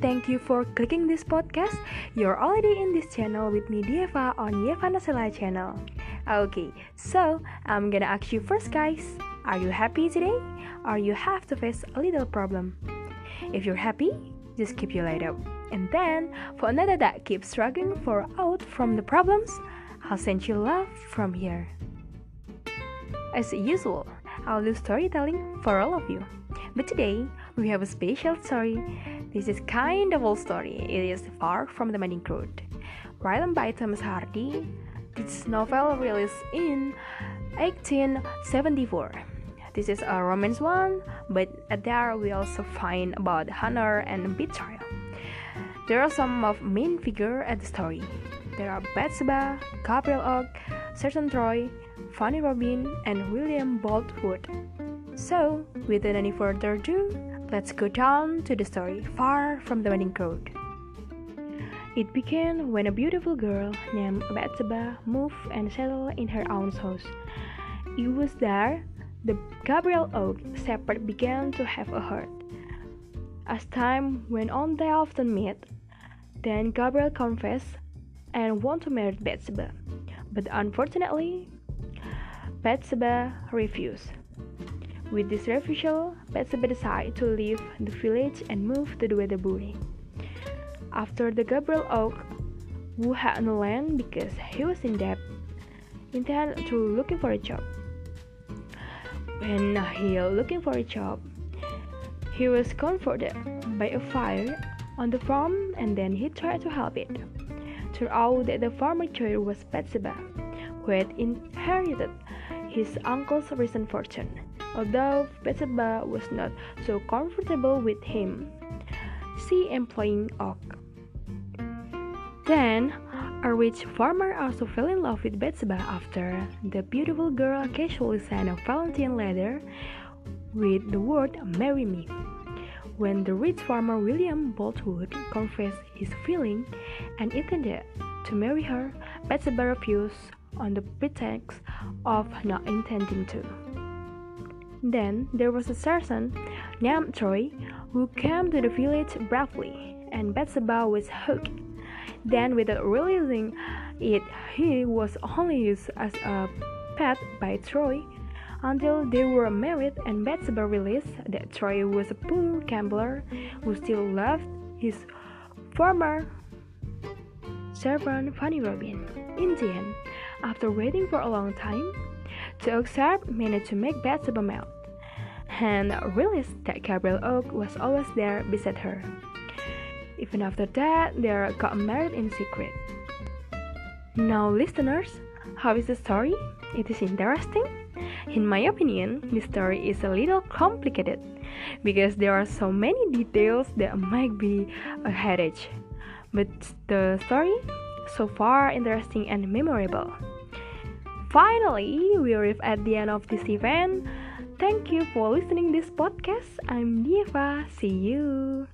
thank you for clicking this podcast. You're already in this channel with me, Dieva, on Nasela channel. Okay, so I'm gonna ask you first, guys. Are you happy today? Or you have to face a little problem? If you're happy, just keep your light up. And then, for another that keeps struggling for out from the problems, I'll send you love from here. As usual, I'll do storytelling for all of you. But today, we have a special story. This is kind of old story. It is far from the Madding Crowd. Written by Thomas Hardy, this novel released in 1874. This is a romance one, but there we also find about honor and betrayal. There are some of main figure at the story. There are Bathsheba, Gabriel Oak, Sergeant Troy, Fanny Robin, and William Boldwood. So, without any further ado, let's go down to the story far from the madding crowd. It began when a beautiful girl named Bathsheba moved and settled in her aunt's house. It was there the Gabriel Oak shepherd began to have a heart. As time went on, they often met. Then Gabriel confessed and wanted to marry Bathsheba, but unfortunately, Bathsheba refused. With this refusal, Bathsheba decided to leave the village and move to the Weatherbury. After the Gabriel Oak, who had no land because he was in debt, intended to looking for a job. When he looking for a job, he was comforted by a fire on the farm and then he tried to help it. Turned out that the farmer child was Bathsheba, who had inherited his uncle's recent fortune. Although Bathsheba was not so comfortable with him, she employing Oak. Then, a rich farmer also fell in love with Bathsheba after the beautiful girl casually sent a Valentine letter with the word "Marry me." When the rich farmer William Boldwood confessed his feeling and intended to marry her, Bathsheba refused on the pretext of not intending to. Then there was a sergeant named Troy who came to the village bravely, and Bathsheba was hooked. Then, without realizing it, he was only used as a pet by Troy until they were married and Bathsheba realized that Troy was a poor gambler who still loved his former servant Fanny Robin. In the end, after waiting for a long time, the Oak managed to make Bathsheba melt and realized that Gabriel Oak was always there beside her. Even after that, they got married in secret. Now, listeners, how is the story? It is interesting? In my opinion, the story is a little complicated because there are so many details that might be a headache. But the story so far interesting and memorable. Finally, we arrive at the end of this event. Thank you for listening this podcast. I'm Dieva. See you.